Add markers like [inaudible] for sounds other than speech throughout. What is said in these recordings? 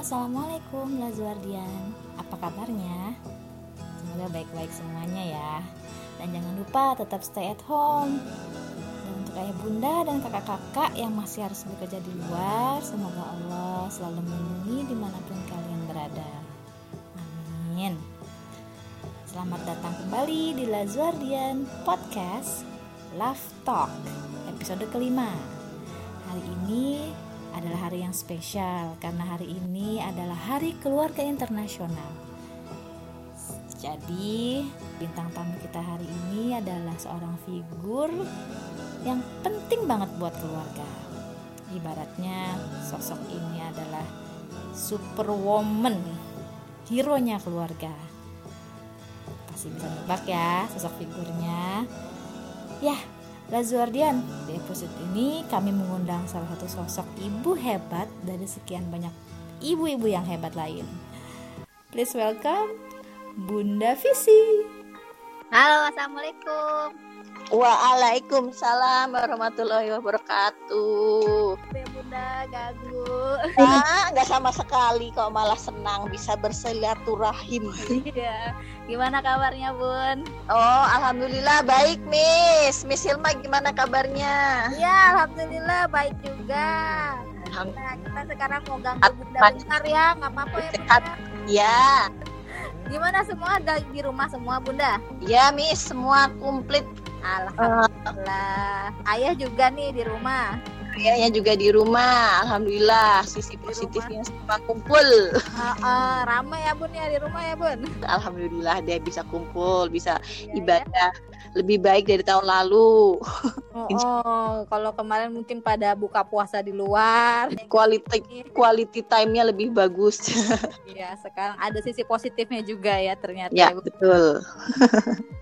Assalamualaikum Lazuardian. Apa kabarnya? Semoga baik-baik semuanya ya. Dan jangan lupa tetap stay at home. Dan untuk ayah bunda dan kakak-kakak yang masih harus bekerja di luar Semoga Allah selalu melindungi di mana pun kalian berada. Amin. Selamat datang kembali di Lazuardian Podcast Love Talk Episode kelima. Hari ini adalah hari yang spesial karena hari ini adalah Hari Keluarga Internasional. Jadi, bintang tamu kita hari ini adalah seorang figur yang penting banget buat keluarga. Ibaratnya sosok ini adalah superwoman, hero-nya keluarga. Pasti bisa nebak ya sosok figurnya. Ya, Lazuardian, di episode ini kami mengundang salah satu sosok ibu hebat dari sekian banyak ibu-ibu yang hebat lain. Please welcome Bunda Visi. Halo, Assalamualaikum. Waalaikumsalam warahmatullahi wabarakatuh. Ya Bunda, ganggu. Ah, nggak sama sekali kok malah senang bisa bersilaturahim. Iya. Gimana kabarnya, Bun? Oh, alhamdulillah baik, Miss. Miss Hilma gimana kabarnya? Iya, alhamdulillah baik juga. Nah, kita sekarang mau ganggu Bunda bentar ya, nggak apa-apa ya. Bunda. Ya, Gimana semua ada di rumah semua, Bunda? ya Miss, semua komplit. Alhamdulillah. Ayah juga nih di rumah. Ayahnya juga di rumah. Alhamdulillah, sisi Di positifnya semua kumpul. Heeh, ramai ya, Bun ya di rumah ya, Bun. Alhamdulillah dia bisa kumpul, bisa Iya, ibadah lebih baik dari tahun lalu. Oh, oh, kalau kemarin mungkin pada buka puasa di luar. Quality quality time-nya lebih bagus. Iya, sekarang ada sisi positifnya juga ya ternyata. ya, betul. [laughs]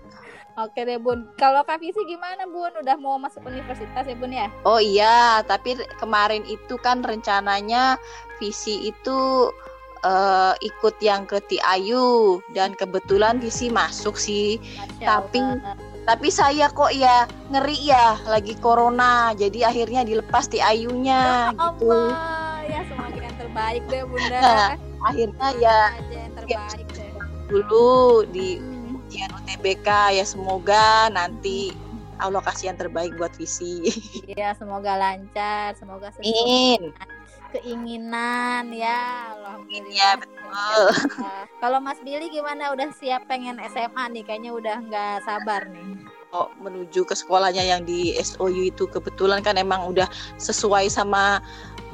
Oke deh Bun. Kalau Kak Visi gimana Bun? Udah mau masuk universitas ya Bun ya? Oh iya, tapi kemarin itu kan rencananya visi itu eh, ikut yang ke TIU dan kebetulan visi masuk sih. Masya Tapi Allah. Tapi saya kok ya ngeri ya lagi corona, jadi akhirnya dilepas TIU-nya Ya gitu. Allah, ya semoga yang terbaik deh Bunda. Nah, Akhirnya ya aja yang terbaik deh. dulu di Hmm. Ujian UTBK ya semoga nanti Allah kasih yang terbaik buat visi. Iya, [laughs] semoga lancar, semoga sesuai Amin. keinginan ya. Alhamdulillah. Iya, betul. Nah, [laughs] Kalau Mas Billy gimana? Udah siap pengen SMA nih? Kayaknya udah nggak sabar nih. Oh, menuju ke sekolahnya yang di SOU itu kebetulan kan emang udah sesuai sama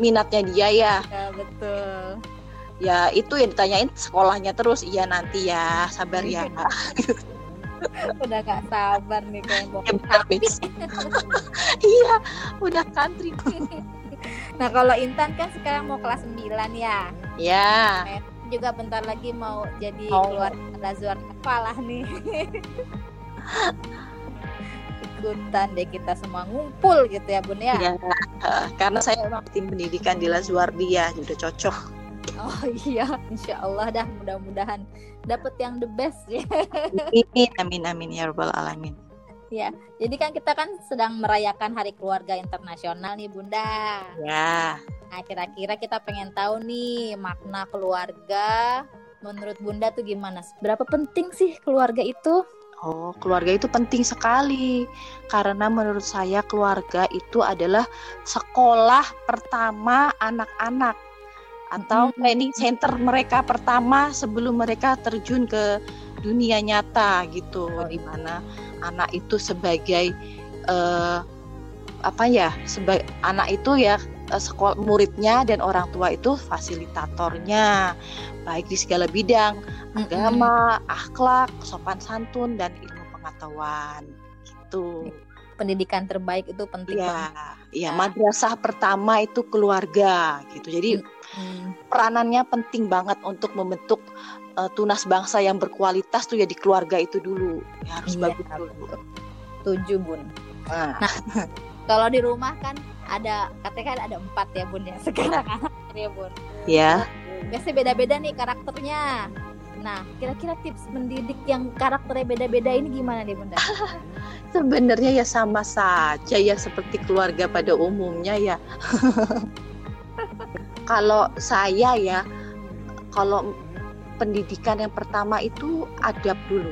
minatnya dia ya. Ya, betul. Ya itu yang ditanyain sekolahnya terus. Iya nanti ya, sabar ya. [laughs] Udah nggak sabar nih kayak mau Ya. [laughs] Iya, udah country. [laughs] Nah kalau Intan kan sekarang mau kelas 9 ya Ya, Juga bentar lagi mau jadi Mau. keluar Lazuar kepala nih Ikutan deh kita semua ngumpul gitu ya bun ya ya. karena saya emang tim pendidikan di Lazuardi ya, udah cocok. [laughs] Oh iya Insya Allah dah mudah-mudahan dapet yang the best ya [laughs] Amin, amin, amin ya rabbal alamin. Ya jadi kan kita kan sedang merayakan Hari Keluarga Internasional nih bunda Ya, Nah kira-kira kita pengen tahu nih makna keluarga Menurut bunda tuh gimana? Berapa penting sih keluarga itu? oh keluarga itu penting sekali karena menurut saya keluarga itu adalah sekolah pertama anak-anak atau training center mereka pertama sebelum mereka terjun ke dunia nyata gitu, Oh, di mana anak itu sebagai eh, apa ya, sebagai anak itu ya sekolah muridnya dan orang tua itu fasilitatornya baik di segala bidang agama, akhlak, sopan santun dan ilmu pengetahuan gitu. Pendidikan terbaik itu penting Iya, iya madrasah pertama itu keluarga gitu. Jadi Hmm. peranannya penting banget untuk membentuk eh, tunas bangsa yang berkualitas tuh ya di keluarga itu dulu. Ya harus Iya, bagus dulu. Tujuh bun. Nah, [laughs] Kalau di rumah kan ada katanya kan ada empat ya bun ya [laughs] sekarang ya bun. ya. Biasanya beda-beda nih karakternya. Nah, kira-kira tips mendidik yang karakternya beda-beda ini gimana nih bunda? [laughs] Sebenarnya ya sama saja ya seperti keluarga pada umumnya ya. [laughs] Kalau saya ya kalau pendidikan yang pertama itu adab dulu,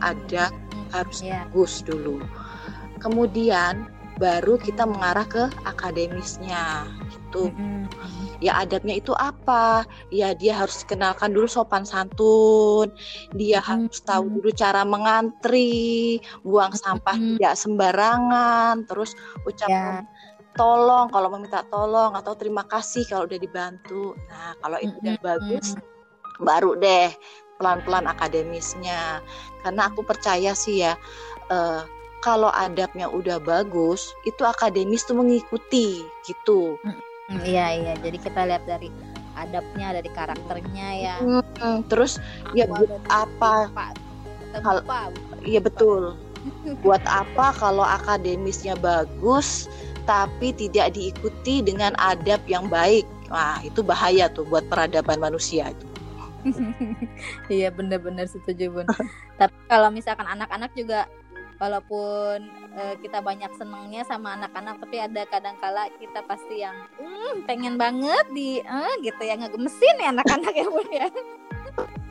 adab harus Iya. bagus dulu. Kemudian baru kita mengarah ke akademisnya gitu. Ya adabnya itu apa? Ya dia harus kenalkan dulu sopan santun. Dia harus tahu dulu cara mengantri, buang sampah tidak sembarangan, terus ucapan tolong kalau meminta tolong atau terima kasih kalau udah dibantu. Nah, kalau itu udah bagus baru deh pelan-pelan akademisnya. Karena aku percaya sih ya eh, kalau adabnya udah bagus, itu akademis tuh mengikuti gitu. Mm, Iya iya. Jadi kita lihat dari adabnya, dari karakternya ya. Hmm, terus ya buat apa? Lupa. Iya betul. [laughs] Buat apa kalau akademisnya bagus tapi tidak diikuti dengan adab yang baik? Wah, itu bahaya tuh buat peradaban manusia itu. [laughs] Iya benar-benar setuju bun. Tapi kalau misalkan anak-anak juga walaupun eh, kita banyak senangnya sama anak-anak tapi ada kadang-kala kita pasti yang "Hmm, pengen banget di eh, gitu ya ngegemesin ya anak-anak ya bun ya.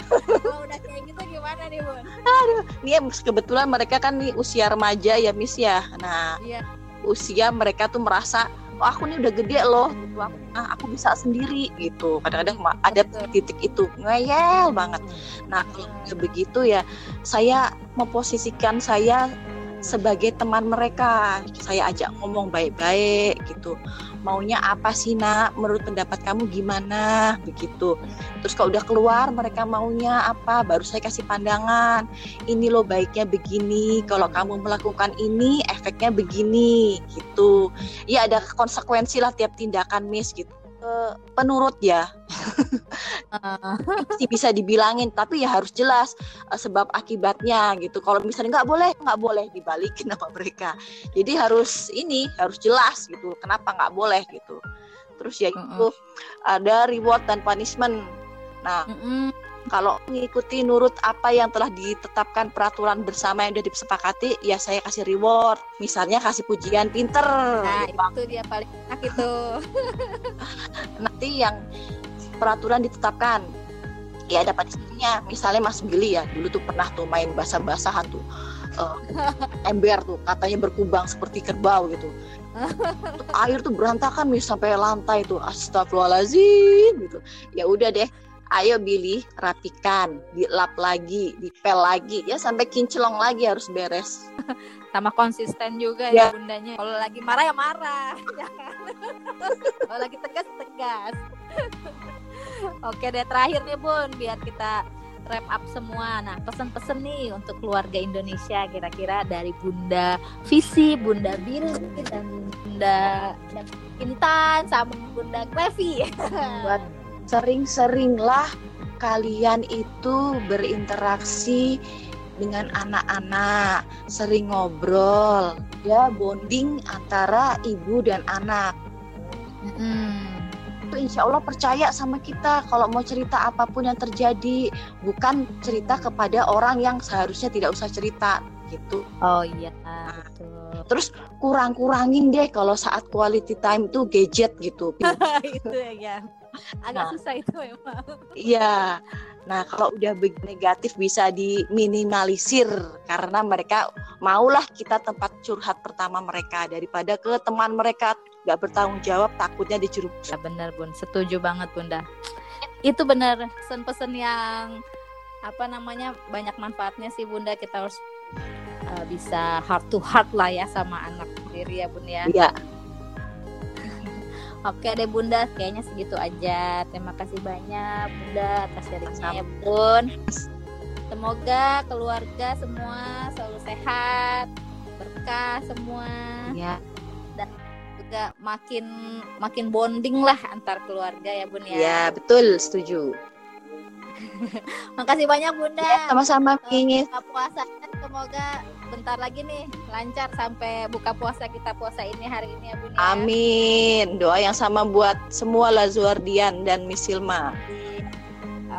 Kalau udah kayak gitu gimana nih bun? Ini ya, kebetulan mereka kan nih usia remaja ya, Miss ya. Nah, Iya. usia mereka tuh merasa oh aku nih udah gede loh gitu. Aku, ah, aku bisa sendiri gitu. Kadang-kadang ada titik itu ngeyel banget. Nah kalau udah begitu ya saya memposisikan saya sebagai teman mereka. Saya ajak ngomong baik-baik gitu maunya apa sih nak? Menurut pendapat kamu gimana? Begitu. Terus kalau udah keluar mereka maunya apa? Baru saya kasih pandangan. Ini loh baiknya begini. Kalau kamu melakukan ini efeknya begini. Gitu. Ya ada konsekuensi lah tiap tindakan miss gitu Eh, penurut ya. [laughs] Sih bisa dibilangin tapi ya harus jelas eh, sebab akibatnya gitu. Kalau misalnya nggak boleh nggak boleh dibalikin [laughs] sama mereka. Jadi harus ini harus jelas gitu kenapa nggak boleh gitu. Terus ya itu ada reward dan punishment. Nah mm-mm. Kalau mengikuti nurut apa yang telah ditetapkan peraturan bersama yang sudah disepakati ya saya kasih reward. Misalnya kasih pujian pinter. Nah gitu. itu dia paling enak itu. [laughs] nanti yang peraturan ditetapkan ya ada punishmentnya misalnya Mas Billy ya dulu tuh pernah tuh main basah-basahan tuh eh, [laughs] ember tuh katanya berkubang seperti kerbau gitu. Tuh [laughs] air tuh berantakan nih sampai lantai tuh. Astagfirullahaladzim gitu. Ya udah deh ayo Billy rapikan dilap lagi dipel lagi ya sampai kinclong lagi harus beres [laughs] sama konsisten juga Ya. ya, bundanya. Kalau lagi marah ya marah, [laughs] jangan. Kalau lagi tegas tegas. [laughs] Oke deh terakhir nih bun, biar kita wrap up semua. Nah pesan-pesan nih untuk keluarga Indonesia kira-kira dari Bunda Visi, Bunda Billy dan Bunda Intan sama Bunda Klevi. buat sering-seringlah kalian itu berinteraksi dengan anak-anak, sering ngobrol, ya bonding antara ibu dan anak. Itu insya Allah percaya sama kita kalau mau cerita apa pun yang terjadi, bukan cerita kepada orang yang seharusnya tidak usah cerita gitu. Oh iya betul. Terus kurang-kurangin deh kalau saat quality time tuh gadget gitu. [laughs] itu ya. Agak Nah. susah itu emang. Iya. Nah, kalau udah negatif bisa diminimalisir karena mereka maulah kita tempat curhat pertama mereka daripada ke teman mereka nggak bertanggung jawab takutnya dicurug. Ya benar bun, setuju banget bunda. Itu benar pesan-pesan yang apa namanya banyak manfaatnya sih bunda kita harus uh, bisa heart to heart lah ya sama anak sendiri ya bun ya. Iya. Oke deh bunda, kayaknya segitu aja. Terima kasih banyak bunda atas sharingnya ya bun. Semoga keluarga semua selalu sehat, berkah semua. Iya. Juga makin makin bonding lah antar keluarga ya bun ya. Iya, betul, setuju. [laughs] Makasih banyak Bunda. Ya, sama-sama, Miss. Buka puasanya semoga bentar lagi nih lancar sampai buka puasa kita puasa ini hari ini ya Bunda. Amin. Doa yang sama buat semua Lazuardian dan Miss Silma.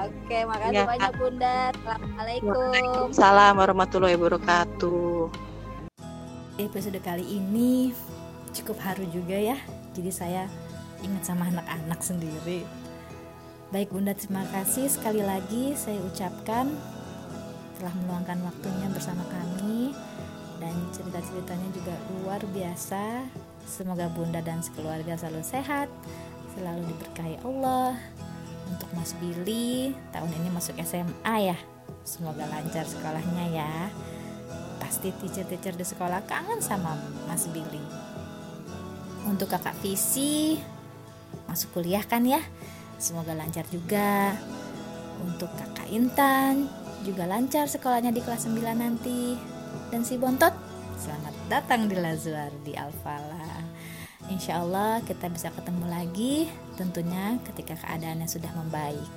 Oke, makasih Ya. banyak Bunda. Assalamualaikum. Salam warahmatullahi wabarakatuh. Episode kali ini cukup haru juga ya. Jadi saya ingat sama anak-anak sendiri. Baik Bunda, terima kasih sekali lagi saya ucapkan telah meluangkan waktunya bersama kami dan cerita-ceritanya juga luar biasa. Semoga Bunda dan sekeluarga selalu sehat, selalu diberkahi Allah. Untuk Mas Billy, tahun ini masuk SMA ya. Semoga lancar sekolahnya ya. Pasti teacher-teacher di sekolah kangen sama Mas Billy. Untuk kakak Visi, masuk kuliah kan ya? Semoga lancar juga. Untuk kakak Intan juga lancar sekolahnya di kelas 9 nanti. Dan si Bontot, selamat datang di Lazuar di Alfala. Insya Allah kita bisa ketemu lagi tentunya ketika keadaannya sudah membaik.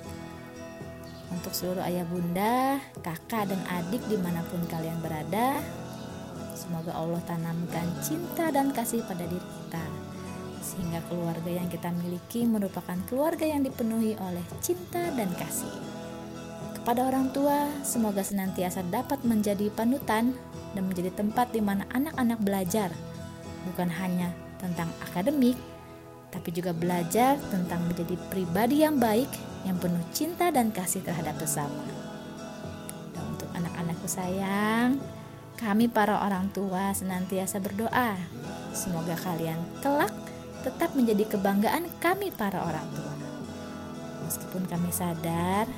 Untuk seluruh ayah bunda, kakak dan adik di mana pun kalian berada, semoga Allah tanamkan cinta dan kasih pada diri kita sehingga keluarga yang kita miliki merupakan keluarga yang dipenuhi oleh cinta dan kasih. Kepada orang tua, semoga senantiasa dapat menjadi panutan dan menjadi tempat di mana anak-anak belajar, bukan hanya tentang akademik, tapi juga belajar tentang menjadi pribadi yang baik yang penuh cinta dan kasih terhadap sesama. Dan untuk anak-anakku sayang, kami para orang tua senantiasa berdoa. Semoga kalian kelak tetap menjadi kebanggaan kami para orang tua. Meskipun kami sadar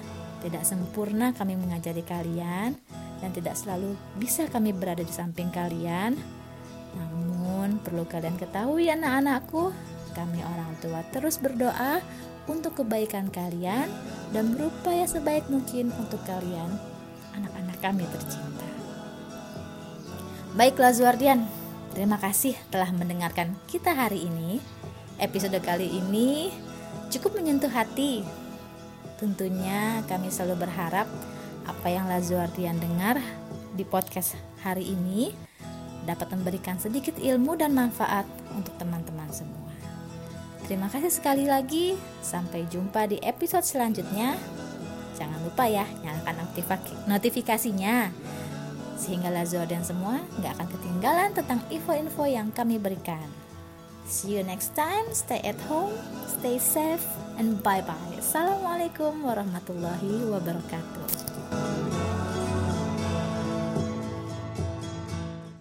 tidak sempurna kami mengajari kalian dan tidak selalu bisa kami berada di samping kalian, namun perlu kalian ketahui anak-anakku, kami orang tua terus berdoa untuk kebaikan kalian dan berupaya sebaik mungkin untuk kalian, anak-anak kami tercinta. Baiklah Zuardian, terima kasih telah mendengarkan kita hari ini episode kali ini cukup menyentuh hati. Tentunya kami selalu berharap apa yang Lazuardian dengar di podcast hari ini dapat memberikan sedikit ilmu dan manfaat untuk teman-teman semua. Terima kasih sekali lagi. Sampai jumpa di episode selanjutnya. Jangan lupa ya, nyalakan notifikasinya sehingga Lazuardian semua nggak akan ketinggalan tentang info-info yang kami berikan. See you next time. Stay at home, stay safe, and bye bye. Assalamualaikum warahmatullahi wabarakatuh.